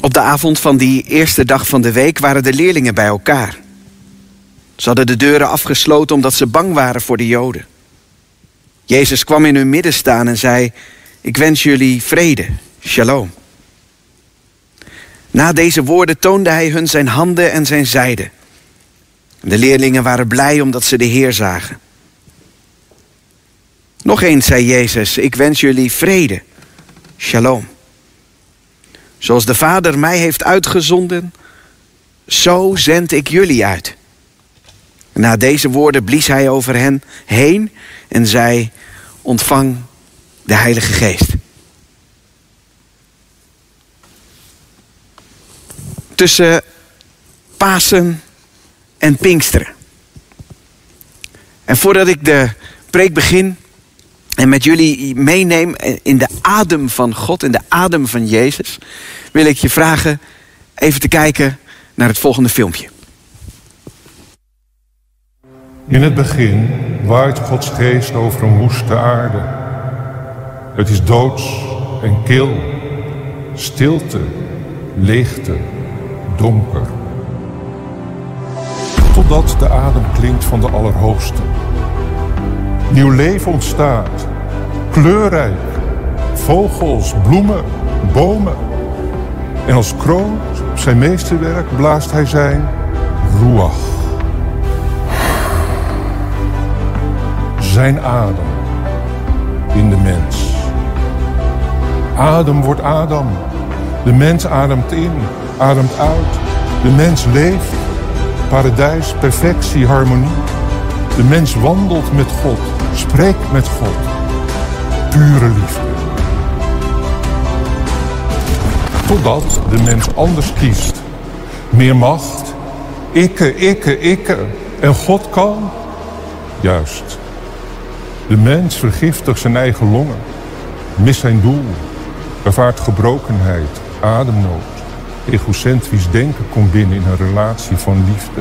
Op de avond van die eerste dag van de week waren de leerlingen bij elkaar. Ze hadden de deuren afgesloten omdat ze bang waren voor de Joden. Jezus kwam in hun midden staan en zei: Ik wens jullie vrede, shalom. Na deze woorden toonde hij hun zijn handen en zijn zijde. De leerlingen waren blij omdat ze de Heer zagen. Nog eens zei Jezus: Ik wens jullie vrede, shalom. Zoals de Vader mij heeft uitgezonden, zo zend ik jullie uit. Na deze woorden blies hij over hen heen en zei: Ontvang de Heilige Geest. Tussen Pasen en Pinksteren. En voordat ik de preek begin en met jullie meeneem in de adem van God, in de adem van Jezus, wil ik je vragen even te kijken naar het volgende filmpje. In het begin waait Gods geest over een woeste aarde. Het is doods en kil, stilte, leegte, donker. Totdat de adem klinkt van de Allerhoogste. Nieuw leven ontstaat, kleurrijk, vogels, bloemen, bomen. En als kroon op zijn meesterwerk blaast hij zijn ruach. Zijn adem in de mens. Adem wordt Adam. De mens ademt in, ademt uit. De mens leeft. Paradijs, perfectie, harmonie. De mens wandelt met God, spreekt met God. Pure liefde. Totdat de mens anders kiest. Meer macht. Ikke, ikke, ikke. En God kan. Juist. De mens vergiftigt zijn eigen longen. Mist zijn doel. Ervaart gebrokenheid, ademnood. Egocentrisch denken komt binnen in een relatie van liefde.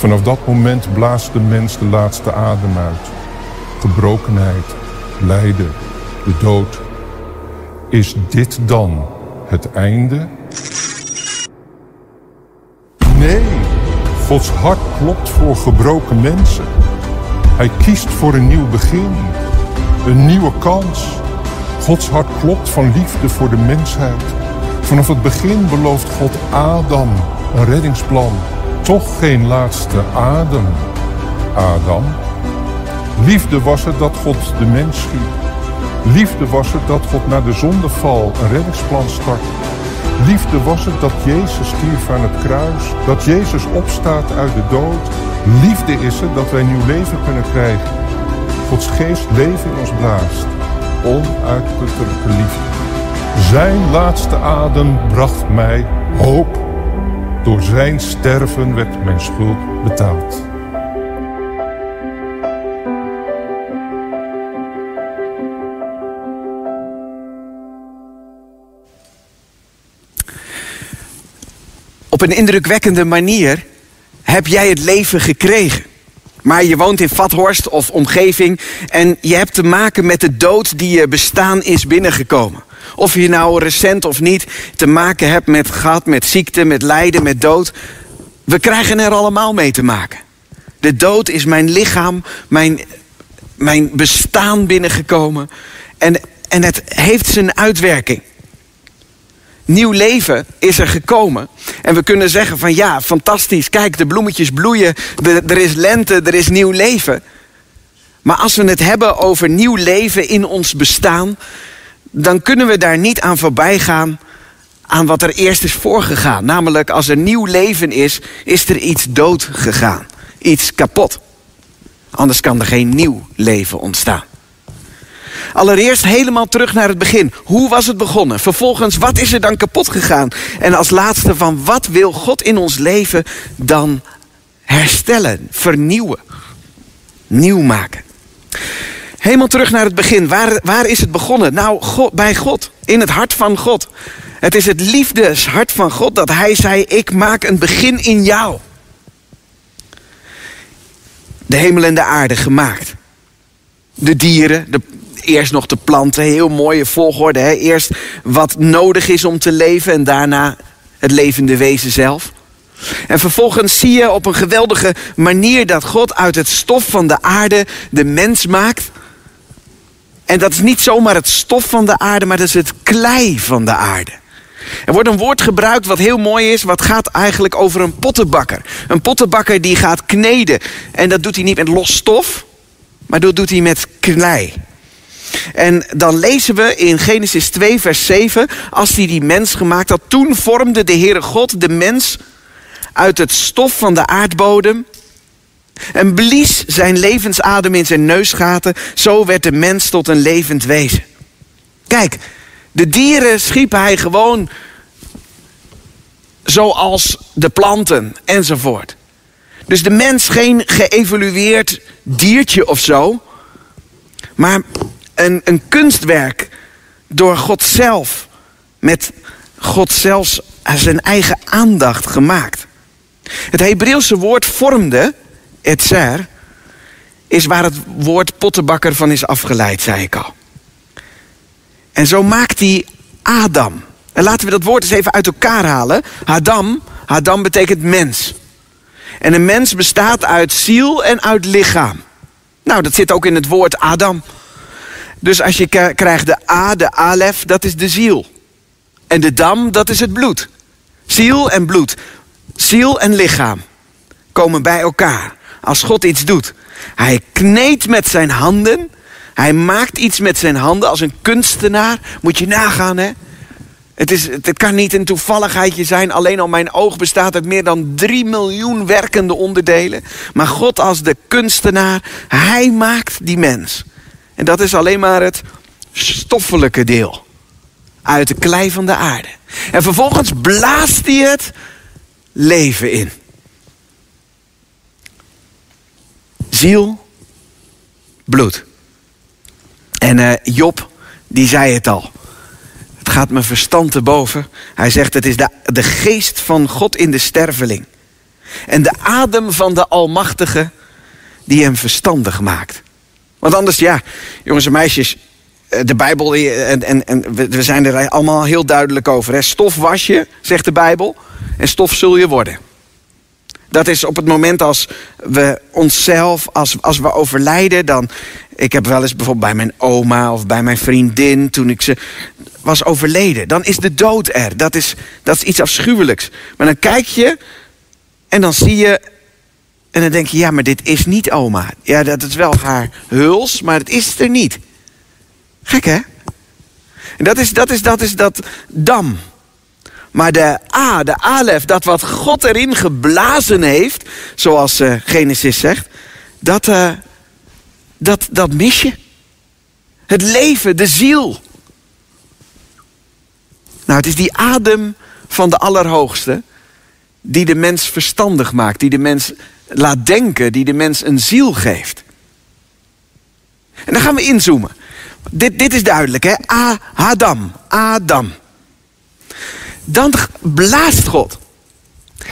Vanaf dat moment blaast de mens de laatste adem uit. Gebrokenheid, lijden, de dood. Is dit dan het einde? Nee, Gods hart klopt voor gebroken mensen. Hij kiest voor een nieuw begin, een nieuwe kans. Gods hart klopt van liefde voor de mensheid. Vanaf het begin belooft God Adam een reddingsplan. Toch geen laatste adem. Adam. Liefde was het dat God de mens schiep. Liefde was het dat God na de zondeval een reddingsplan startte. Liefde was het dat Jezus stierf aan het kruis. Dat Jezus opstaat uit de dood. Liefde is het dat wij nieuw leven kunnen krijgen. Gods geest leven in ons blaast. Onuitputtelijke liefde. Zijn laatste adem bracht mij hoop. Door zijn sterven werd mijn schuld betaald. Op een indrukwekkende manier heb jij het leven gekregen. Maar je woont in Vathorst of omgeving en je hebt te maken met de dood die je bestaan is binnengekomen. Of je nou recent of niet te maken hebt met gehad, met ziekte, met lijden, met dood. We krijgen er allemaal mee te maken. De dood is mijn lichaam, mijn, mijn bestaan binnengekomen. En, en het heeft zijn uitwerking. Nieuw leven is er gekomen. En we kunnen zeggen van ja, fantastisch. Kijk, de bloemetjes bloeien. Er is lente, er is nieuw leven. Maar als we het hebben over nieuw leven in ons bestaan, dan kunnen we daar niet aan voorbij gaan aan wat er eerst is voorgegaan. Namelijk, als er nieuw leven is, is er iets dood gegaan. Iets kapot. Anders kan er geen nieuw leven ontstaan. Allereerst helemaal terug naar het begin. Hoe was het begonnen? Vervolgens, wat is er dan kapot gegaan? En als laatste van, wat wil God in ons leven dan herstellen, vernieuwen, nieuw maken? Helemaal terug naar het begin. Waar, waar is het begonnen? Nou, God, bij God. In het hart van God. Het is het liefdeshart van God dat Hij zei: Ik maak een begin in jou. De hemel en de aarde gemaakt. De dieren, de, eerst nog de planten, heel mooie volgorde. Hè? Eerst wat nodig is om te leven en daarna het levende wezen zelf. En vervolgens zie je op een geweldige manier dat God uit het stof van de aarde de mens maakt. En dat is niet zomaar het stof van de aarde, maar dat is het klei van de aarde. Er wordt een woord gebruikt wat heel mooi is, wat gaat eigenlijk over een pottenbakker. Een pottenbakker die gaat kneden. En dat doet hij niet met los stof, maar dat doet hij met klei. En dan lezen we in Genesis 2, vers 7, als hij die mens gemaakt had, toen vormde de Heere God de mens uit het stof van de aardbodem en blies zijn levensadem in zijn neusgaten. Zo werd de mens tot een levend wezen. Kijk, de dieren schiep hij gewoon zoals de planten enzovoort. Dus de mens geen geëvolueerd diertje of zo, maar een, kunstwerk door God zelf, met God zelfs zijn eigen aandacht gemaakt. Het Hebreeuwse woord vormde, etzer, is waar het woord pottenbakker van is afgeleid, zei ik al. En zo maakt hij Adam. En laten we dat woord eens even uit elkaar halen. Adam, Adam betekent mens. En een mens bestaat uit ziel en uit lichaam. Nou, dat zit ook in het woord Adam. Dus als je krijgt de A, de Alef, dat is de ziel. En de Dam, dat is het bloed. Ziel en bloed. Ziel en lichaam komen bij elkaar. Als God iets doet. Hij kneedt met zijn handen. Hij maakt iets met zijn handen als een kunstenaar. Moet je nagaan, hè? Het, is, het kan niet een toevalligheidje zijn. Alleen al mijn oog bestaat uit meer dan 3 miljoen werkende onderdelen. Maar God als de kunstenaar, hij maakt die mens. En dat is alleen maar het stoffelijke deel. Uit de klei van de aarde. En vervolgens blaast hij het leven in. Ziel, bloed. En uh, Job, die zei het al. Het gaat mijn verstand te boven. Hij zegt, het is de, de geest van God in de sterveling. En de adem van de Almachtige die hem verstandig maakt. Want anders, ja, jongens en meisjes, eh, de Bijbel, eh, en, en, en we zijn er allemaal heel duidelijk over. Hè? Stof was je, zegt de Bijbel, en stof zul je worden. Dat is op het moment als we onszelf, als, als we overlijden, dan. Ik heb wel eens bijvoorbeeld bij mijn oma of bij mijn vriendin, toen ik ze was overleden. Dan is de dood er. Dat is, dat is iets afschuwelijks. Maar dan kijk je en dan zie je. En dan denk je, ja, maar dit is niet oma. Ja, dat is wel haar huls, maar het is er niet. Gek hè? En dat is dat, is, dat, is dat dam. Maar de A, de alef, dat wat God erin geblazen heeft, zoals uh, Genesis zegt, dat, uh, dat, dat mis je. Het leven, de ziel. Nou, het is die adem van de Allerhoogste die de mens verstandig maakt, die de mens laat denken, die de mens een ziel geeft. En dan gaan we inzoomen. Dit, dit is duidelijk, hè? Adam. Adam. Dan blaast God.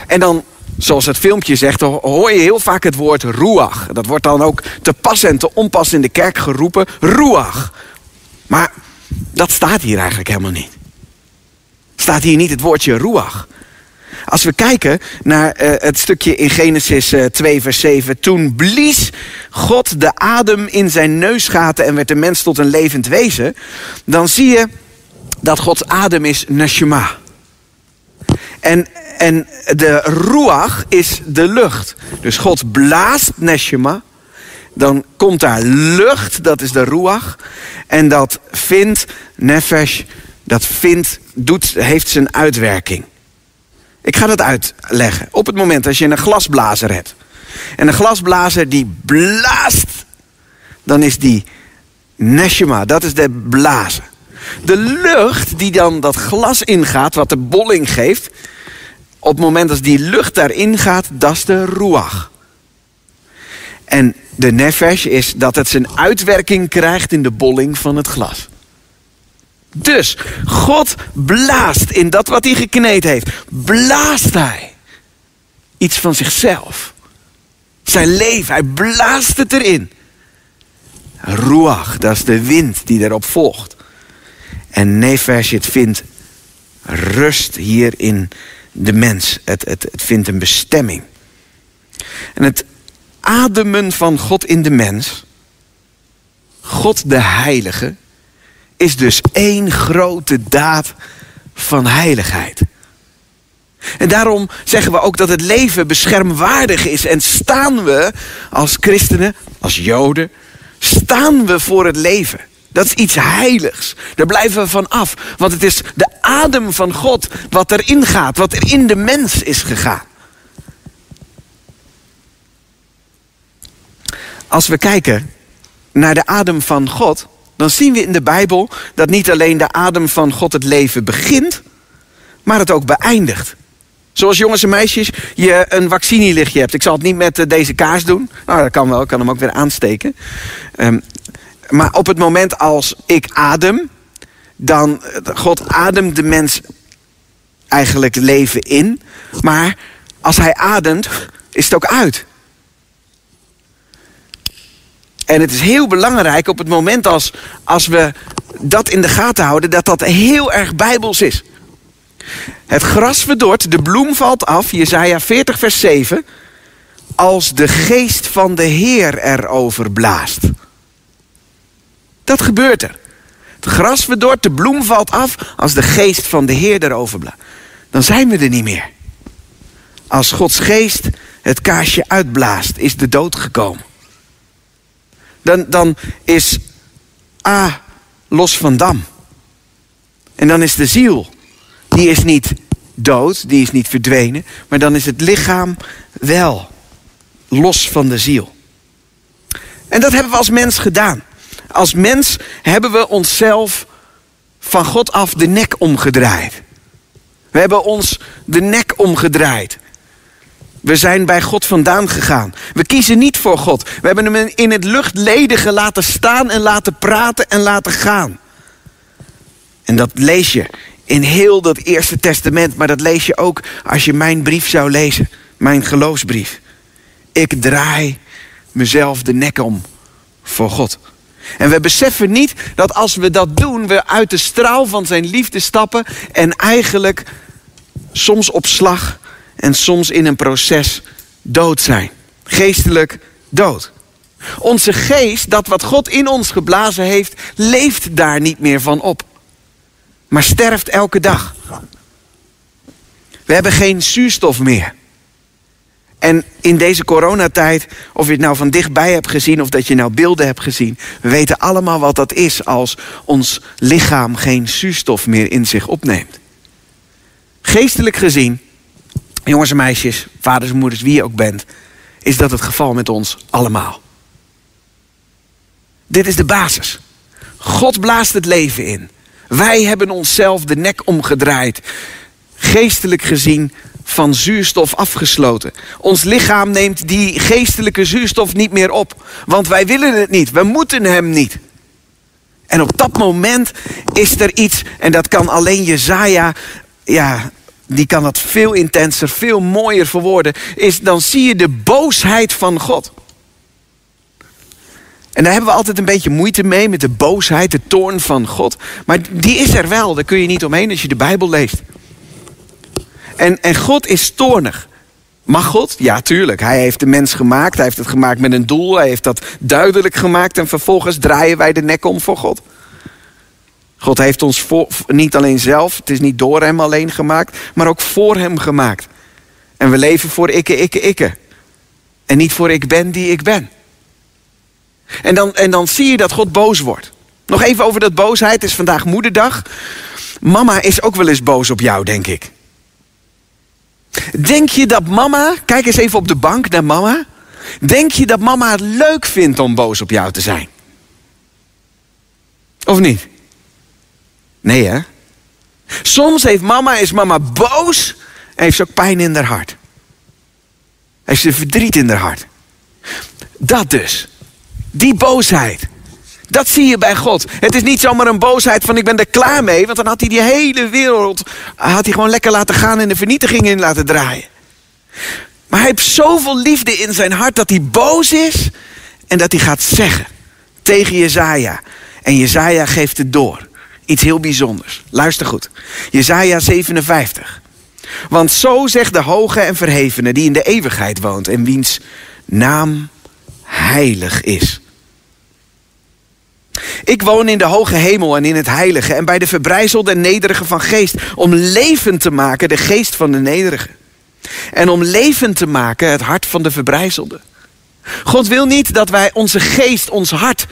En dan, zoals het filmpje zegt, hoor je heel vaak het woord ruach. Dat wordt dan ook te pas en te onpas in de kerk geroepen. Ruach. Maar dat staat hier eigenlijk helemaal niet. Staat hier niet het woordje ruach. Als we kijken naar uh, het stukje in Genesis uh, eh, 2, vers 7. Toen blies God de adem in zijn neusgaten en werd de mens tot een levend wezen. Dan zie je dat Gods adem is neshama. En, en de ruach is de lucht. Dus God blaast neshama. Dan komt daar lucht, dat is de ruach. En dat vindt, nefesh, dat vindt, doet, heeft zijn uitwerking. Ik ga dat uitleggen. Op het moment als je een glasblazer hebt. En een glasblazer die blaast. Dan is die neshama, dat is de blazen. De lucht die dan dat glas ingaat, wat de bolling geeft. Op het moment als die lucht daarin gaat, dat is de ruach. En de nefesh is dat het zijn uitwerking krijgt in de bolling van het glas. Dus God blaast in dat wat hij gekneed heeft. Blaast hij iets van zichzelf. Zijn leven, hij blaast het erin. ruach, dat is de wind die erop volgt. En nefesh, het vindt rust hier in de mens. Het, het, het vindt een bestemming. En het ademen van God in de mens, God de Heilige, is dus één grote daad van heiligheid. En daarom zeggen we ook dat het leven beschermwaardig is. En staan we als christenen, als joden, staan we voor het leven. Dat is iets heiligs. Daar blijven we van af. Want het is de adem van God wat erin gaat, wat er in de mens is gegaan. Als we kijken naar de adem van God, dan zien we in de Bijbel dat niet alleen de adem van God het leven begint, maar het ook beëindigt. Zoals jongens en meisjes, je een vaccinelichtje hebt. Ik zal het niet met eh, deze kaars doen. Nou, dat kan wel, ik kan hem ook weer aansteken. Um, maar op het moment als ik adem, dan eh, God ademt de mens eigenlijk leven in. Maar als hij ademt, is het ook uit. En het is heel belangrijk op het moment als, als we dat in de gaten houden, dat dat heel erg bijbels is. Het gras verdort, de bloem valt af, Jezaja 40 vers 7, als de geest van de Heer erover blaast. Dat gebeurt er. Het gras verdort, de bloem valt af als de geest van de Heer erover blaast. Dan zijn we er niet meer. Als Gods geest het kaarsje uitblaast, is de dood gekomen. Dan, dan is A los van dam. En dan is de ziel, die is niet dood, die is niet verdwenen, maar dan is het lichaam wel los van de ziel. En dat hebben we als mens gedaan. Als mens hebben we onszelf van God af de nek omgedraaid. We hebben ons de nek omgedraaid. We zijn bij God vandaan gegaan. We kiezen niet voor God. We hebben hem in het luchtledige laten staan en laten praten en laten gaan. En dat lees je in heel dat Eerste Testament, maar dat lees je ook als je mijn brief zou lezen, mijn geloofsbrief. Ik draai mezelf de nek om voor God. En we beseffen niet dat als we dat doen, we uit de straal van zijn liefde stappen en eigenlijk soms op slag en soms in een proces dood zijn. Geestelijk dood. Onze geest, dat wat God in ons geblazen heeft, leeft daar niet meer van op. Maar sterft elke dag. We hebben geen zuurstof meer. En in deze coronatijd, of je het nou van dichtbij hebt gezien of dat je nou beelden hebt gezien, we weten allemaal wat dat is als ons lichaam geen zuurstof meer in zich opneemt. Geestelijk gezien, jongens en meisjes, vaders en moeders, wie je ook bent, is dat het geval met ons allemaal. Dit is de basis. God blaast het leven in. Wij hebben onszelf de nek omgedraaid. Geestelijk gezien van zuurstof afgesloten. Ons lichaam neemt die geestelijke zuurstof niet meer op. Want wij willen het niet. We moeten hem niet. En op dat moment is er iets, en dat kan alleen Jezaja, ja, die kan dat veel intenser, veel mooier verwoorden, is dan zie je de boosheid van God. En daar hebben we altijd een beetje moeite mee met de boosheid, de toorn van God. Maar die is er wel, daar kun je niet omheen als je de Bijbel leest. En, en God is toornig. Mag God? Ja, tuurlijk. Hij heeft de mens gemaakt. Hij heeft het gemaakt met een doel. Hij heeft dat duidelijk gemaakt. En vervolgens draaien wij de nek om voor God. God heeft ons voor, niet alleen zelf, het is niet door hem alleen gemaakt, maar ook voor hem gemaakt. En we leven voor ikke, ikke, ikke. En niet voor ik ben die ik ben. En dan, en dan zie je dat God boos wordt. Nog even over dat boosheid. Het is vandaag moederdag. Mama is ook wel eens boos op jou, denk ik. Denk je dat mama, kijk eens even op de bank naar mama. Denk je dat mama het leuk vindt om boos op jou te zijn? Of niet? Nee hè? Soms heeft mama, is mama boos en heeft ze ook pijn in haar hart. Heeft ze verdriet in haar hart. Dat dus. Die boosheid. Dat zie je bij God. Het is niet zomaar een boosheid van ik ben er klaar mee. Want dan had hij die hele wereld had hij gewoon lekker laten gaan en de vernietiging in laten draaien. Maar hij heeft zoveel liefde in zijn hart dat hij boos is en dat hij gaat zeggen. tegen Jezaja. En Jezaja geeft het door. Iets heel bijzonders. Luister goed. Jezaja 57. Want zo zegt de hoge en verhevene die in de eeuwigheid woont en wiens naam heilig is. Ik woon in de hoge hemel en in het heilige en bij de verbrijzelde en nederige van geest, om levend te maken de geest van de nederige. En om levend te maken het hart van de verbrijzelde. God wil niet dat wij onze geest, ons hart,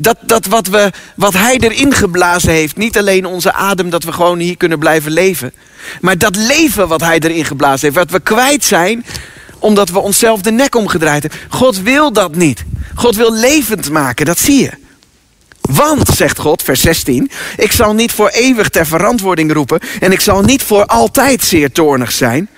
dat, dat wat, we, wat hij erin geblazen heeft, niet alleen onze adem, dat we gewoon hier kunnen blijven leven. Maar dat leven wat hij erin geblazen heeft, wat we kwijt zijn, omdat we onszelf de nek omgedraaid hebben. God wil dat niet. God wil levend maken, dat zie je. Want, zegt God, vers 16, ik zal niet voor eeuwig ter verantwoording roepen en ik zal niet voor altijd zeer toornig zijn.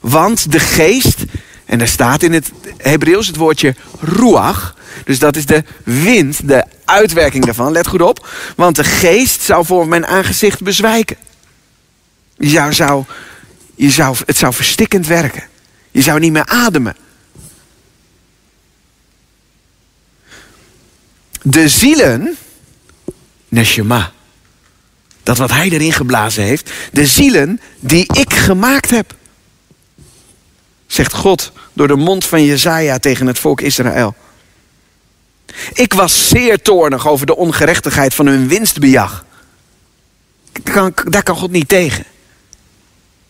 Want de geest, en daar staat in het Hebreeuws het woordje ruach, dus dat is de wind, de uitwerking daarvan, let goed op. Want de geest zou voor mijn aangezicht bezwijken. Je zou, je zou, het zou verstikkend werken. Je zou niet meer ademen. De zielen, neshama, dat wat hij erin geblazen heeft, de zielen die ik gemaakt heb. Zegt God door de mond van Jezaja tegen het volk Israël. Ik was zeer toornig over de ongerechtigheid van hun winstbejag. Daar kan God niet tegen.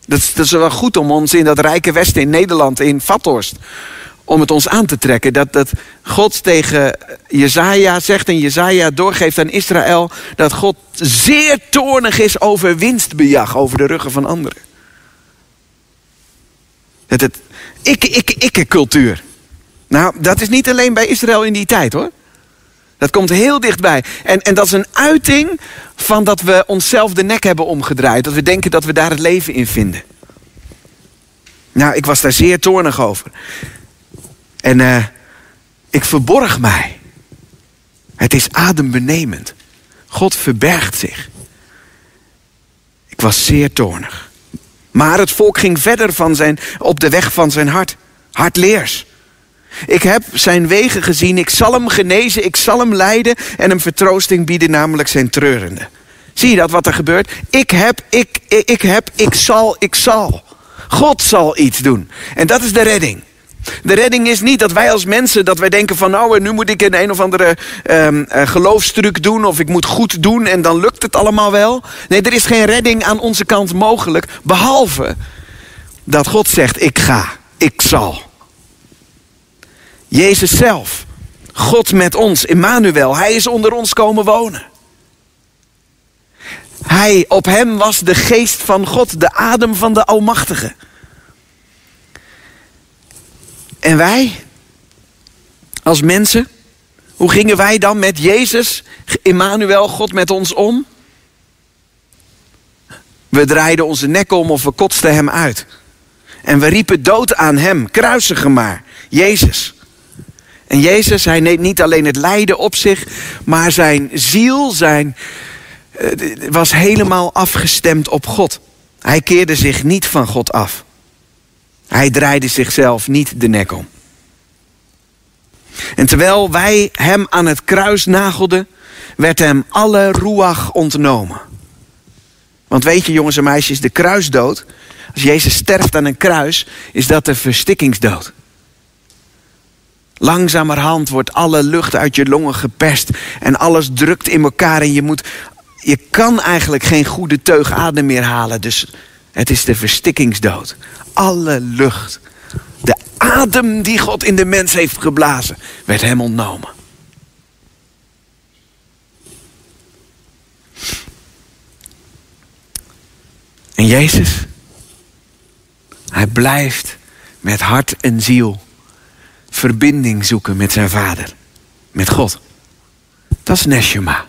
Dat is, wel goed om ons in dat rijke Westen, in Nederland, in Vathorst, om het ons aan te trekken. Dat, dat God tegen Jezaja zegt en Jezaja doorgeeft aan Israël dat God zeer toornig is over winstbejag, over de ruggen van anderen. Het, het ikke-ikke-ikke-cultuur. Nou, dat is niet alleen bij Israël in die tijd hoor. Dat komt heel dichtbij. En, en dat is een uiting van dat we onszelf de nek hebben omgedraaid. Dat we denken dat we daar het leven in vinden. Nou, ik was daar zeer toornig over. En uh, ik verborg mij. Het is adembenemend. God verbergt zich. Ik was zeer toornig. Maar het volk ging verder van zijn, op de weg van zijn hart. Hardleers. Ik heb zijn wegen gezien, ik zal hem genezen, ik zal hem leiden en hem vertroosting bieden, namelijk zijn treurende. Zie je dat wat er gebeurt? Ik heb, ik, ik, heb, ik zal, ik zal. God zal iets doen. En dat is de redding. De redding is niet dat wij als mensen, dat wij denken van nou, nu moet ik een een of andere um, geloofstruc doen of ik moet goed doen en dan lukt het allemaal wel. Nee, er is geen redding aan onze kant mogelijk, behalve dat God zegt ik ga, ik zal. Jezus zelf, God met ons, Immanuel, hij is onder ons komen wonen. Hij, op hem was de geest van God, de adem van de Almachtige. En wij, als mensen, hoe gingen wij dan met Jezus, Immanuel, God met ons om? We draaiden onze nek om of we kotsten hem uit. En we riepen dood aan hem, kruisigen maar, Jezus. En Jezus, hij neemt niet alleen het lijden op zich, maar zijn ziel, zijn, uh, was helemaal afgestemd op God. Hij keerde zich niet van God af. Hij draaide zichzelf niet de nek om. En terwijl wij hem aan het kruis nagelden, werd hem alle ruach ontnomen. Want weet je, jongens en meisjes, de kruisdood, als Jezus sterft aan een kruis, is dat de verstikkingsdood. Langzamerhand wordt alle lucht uit je longen geperst en alles drukt in elkaar en je moet, je kan eigenlijk geen goede teug adem meer halen. Dus het is de verstikkingsdood. Alle lucht, de adem die God in de mens heeft geblazen, werd hem ontnomen. En Jezus, hij blijft met hart en ziel verbinding zoeken met zijn vader, met God. Dat is Neshama.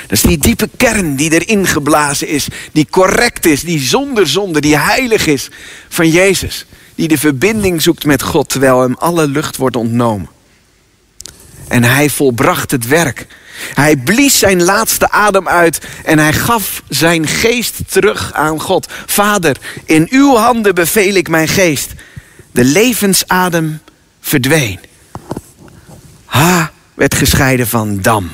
Dat is die diepe kern die erin geblazen is, die correct is, die zonder zonde, die heilig is van Jezus. Die de verbinding zoekt met God terwijl hem alle lucht wordt ontnomen. En hij volbracht het werk. Hij blies zijn laatste adem uit en hij gaf zijn geest terug aan God. Vader, in uw handen beveel ik mijn geest. De levensadem verdween. Ha, werd gescheiden van dam.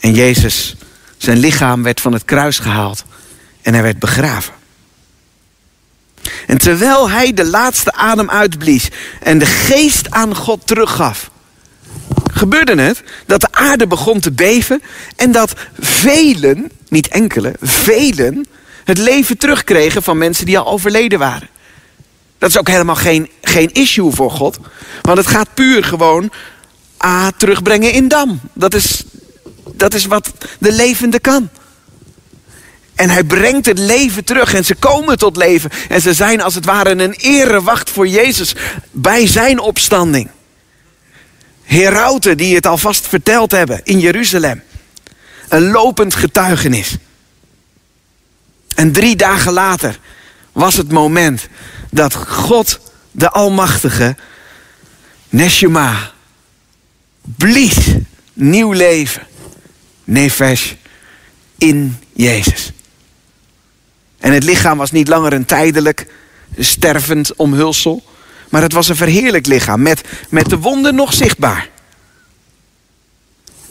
En Jezus, zijn lichaam werd van het kruis gehaald en hij werd begraven. En terwijl hij de laatste adem uitblies en de geest aan God teruggaf, gebeurde het dat de aarde begon te beven en dat velen, niet enkele, velen het leven terugkregen van mensen die al overleden waren. Dat is ook helemaal geen, geen issue voor God, want het gaat puur gewoon A terugbrengen in dam. Dat is, dat is wat de levende kan. En hij brengt het leven terug en ze komen tot leven. En ze zijn als het ware een erewacht voor Jezus bij zijn opstanding. Herauten die het alvast verteld hebben in Jeruzalem. Een lopend getuigenis. En drie dagen later was het moment dat God, de Almachtige, Neshama, blies nieuw leven, nefesh, in Jezus. En het lichaam was niet langer een tijdelijk, stervend omhulsel. Maar het was een verheerlijk lichaam met, met de wonden nog zichtbaar.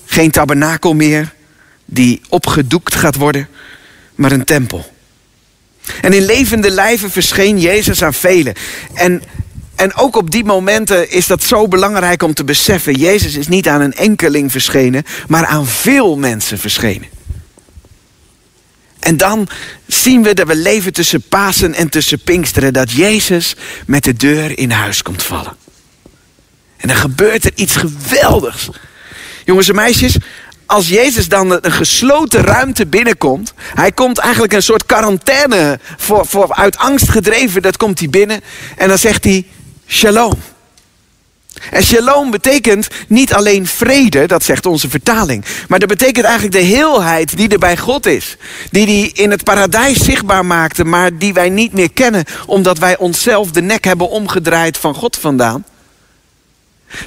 Geen tabernakel meer die opgedoekt gaat worden, maar een tempel. En in levende lijven verscheen Jezus aan velen. En, en ook op die momenten is dat zo belangrijk om te beseffen. Jezus is niet aan een enkeling verschenen, maar aan veel mensen verschenen. En dan zien we dat we leven tussen Pasen en tussen Pinksteren. Dat Jezus met de deur in huis komt vallen. En dan gebeurt er iets geweldigs. Jongens en meisjes, als Jezus dan een gesloten ruimte binnenkomt. Hij komt eigenlijk een soort quarantaine voor, voor uit angst gedreven. Dat komt hij binnen. En dan zegt hij, shalom. En shalom betekent niet alleen vrede, dat zegt onze vertaling. Maar dat betekent eigenlijk de heelheid die er bij God is. Die hij in het paradijs zichtbaar maakte, maar die wij niet meer kennen. Omdat wij onszelf de nek hebben omgedraaid van God vandaan.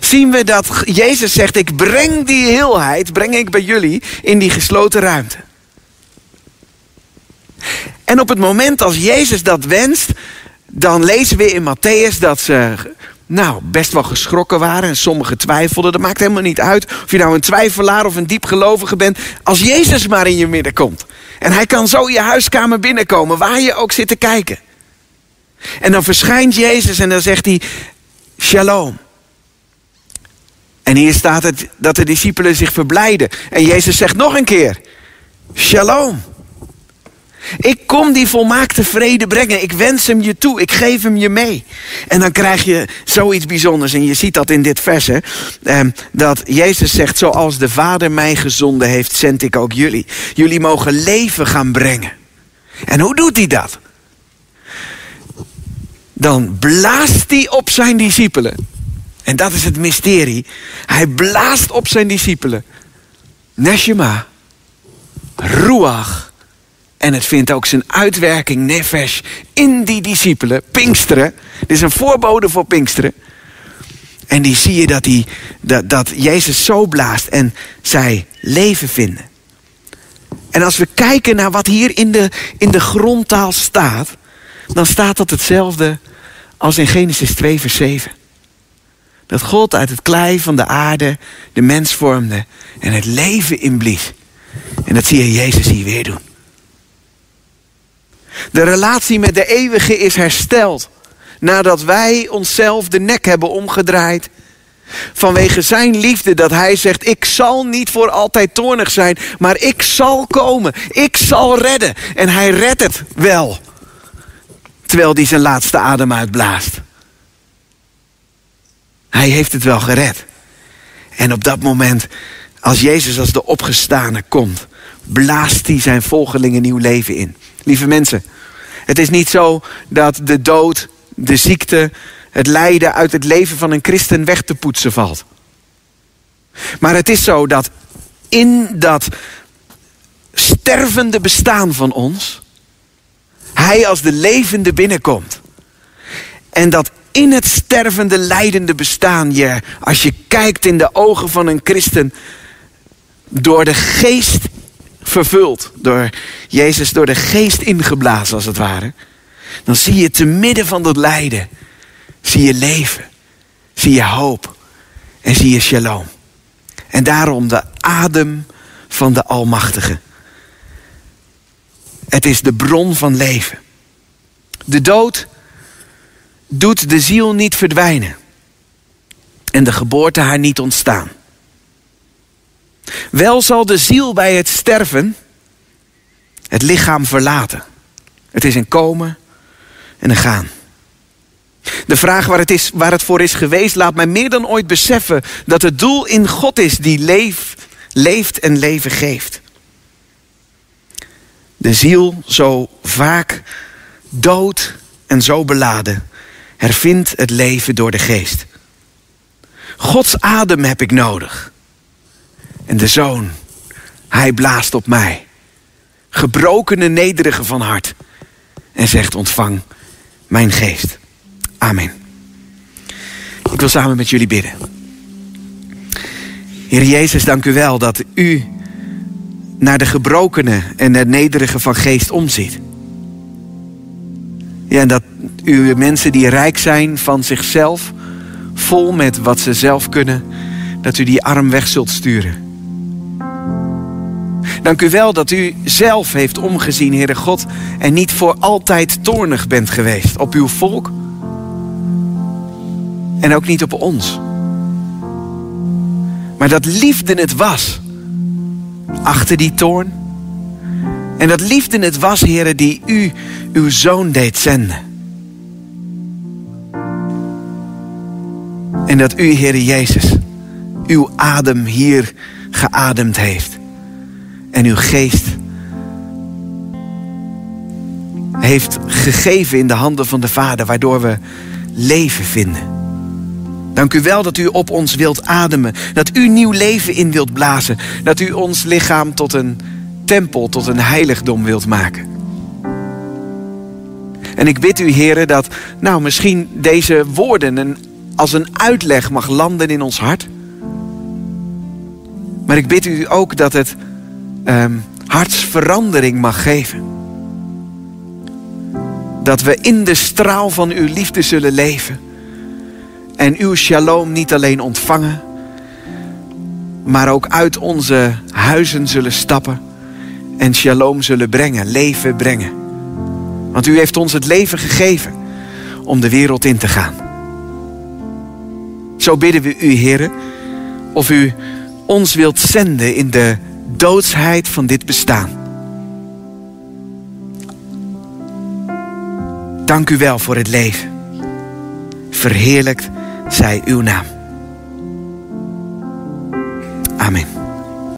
Zien we dat Jezus zegt, ik breng die heelheid, breng ik bij jullie in die gesloten ruimte. En op het moment als Jezus dat wenst, dan lezen we in Matthäus dat ze nou, best wel geschrokken waren en sommigen twijfelden. Dat maakt helemaal niet uit of je nou een twijfelaar of een diepgelovige bent. Als Jezus maar in je midden komt. En hij kan zo je huiskamer binnenkomen, waar je ook zit te kijken. En dan verschijnt Jezus en dan zegt hij, shalom. En hier staat het dat de discipelen zich verblijden. En Jezus zegt nog een keer, shalom. Ik kom die volmaakte vrede brengen. Ik wens hem je toe. Ik geef hem je mee. En dan krijg je zoiets bijzonders. En je ziet dat in dit vers. Hè, ehm, dat Jezus zegt, zoals de Vader mij gezonden heeft, zend ik ook jullie. Jullie mogen leven gaan brengen. En hoe doet hij dat? Dan blaast hij op zijn discipelen. En dat is het mysterie. Hij blaast op zijn discipelen. Neshama. Ruach en het vindt ook zijn uitwerking, nefesh, in die discipelen. Pinksteren. Dit is een voorbode voor Pinksteren. En die zie je dat, die, dat, dat Jezus zo blaast en zij leven vinden. En als we kijken naar wat hier in de, in de grondtaal staat, dan staat dat hetzelfde als in Genesis 2, vers 7. Dat God uit het klei van de aarde de mens vormde en het leven inblies. En dat zie je Jezus hier weer doen. De relatie met de eeuwige is hersteld. Nadat wij onszelf de nek hebben omgedraaid. Vanwege zijn liefde dat hij zegt, ik zal niet voor altijd toornig zijn, maar ik zal komen. Ik zal redden. En hij redt het wel. Terwijl hij zijn laatste adem uitblaast. Hij heeft het wel gered. En op dat moment, als Jezus als de opgestane komt, blaast hij zijn volgelingen nieuw leven in. Lieve mensen, het is niet zo dat de dood, de ziekte, het lijden uit het leven van een christen weg te poetsen valt. Maar het is zo dat in dat stervende bestaan van ons, Hij als de levende binnenkomt. En dat in het stervende, lijdende bestaan je, als je kijkt in de ogen van een christen, door de geest vervuld, door Jezus door de geest ingeblazen als het ware, dan zie je te midden van dat lijden, zie je leven, zie je hoop En zie je shalom. En daarom de adem van de Almachtige. Het is de bron van leven. De dood doet de ziel niet verdwijnen. En de geboorte haar niet ontstaan. Wel zal de ziel bij het sterven het lichaam verlaten. Het is een komen en een gaan. De vraag waar het, is, waar het voor is geweest laat mij meer dan ooit beseffen dat het doel in God is die leeft, leeft en leven geeft. De ziel zo vaak dood en zo beladen hervindt het leven door de geest. Gods adem heb ik nodig. En de zoon, hij blaast op mij. Gebrokene nederige van hart. En zegt ontvang mijn geest. Amen. Ik wil samen met jullie bidden. Heer Jezus, dank u wel dat u naar de gebrokene en de nederige van geest omziet. Ja, dat u mensen die rijk zijn van zichzelf, vol met wat ze zelf kunnen, dat u die arm weg zult sturen. Dank u wel dat u zelf heeft omgezien, Heere God, en niet voor altijd toornig bent geweest op uw volk en ook niet op ons. Maar dat liefde het was achter die toorn. En dat liefde het was, Heere, die u uw zoon deed zenden. En dat u, Heere Jezus, uw adem hier geademd heeft. En uw geest heeft gegeven in de handen van de Vader, waardoor we leven vinden. Dank u wel dat u op ons wilt ademen. Dat u nieuw leven in wilt blazen. Dat u ons lichaam tot een tempel, tot een heiligdom wilt maken. En ik bid u, heren, dat nou misschien deze woorden als een uitleg mag landen in ons hart. Maar ik bid u ook dat het um, hartsverandering mag geven. Dat we in de straal van uw liefde zullen leven en uw shalom niet alleen ontvangen, maar ook uit onze huizen zullen stappen en shalom zullen brengen, leven brengen. Want u heeft ons het leven gegeven om de wereld in te gaan. Zo bidden we u, heren, of u ons wilt zenden in de doodsheid van dit bestaan. Dank u wel voor het leven. Verheerlijkt zij uw naam. Amen.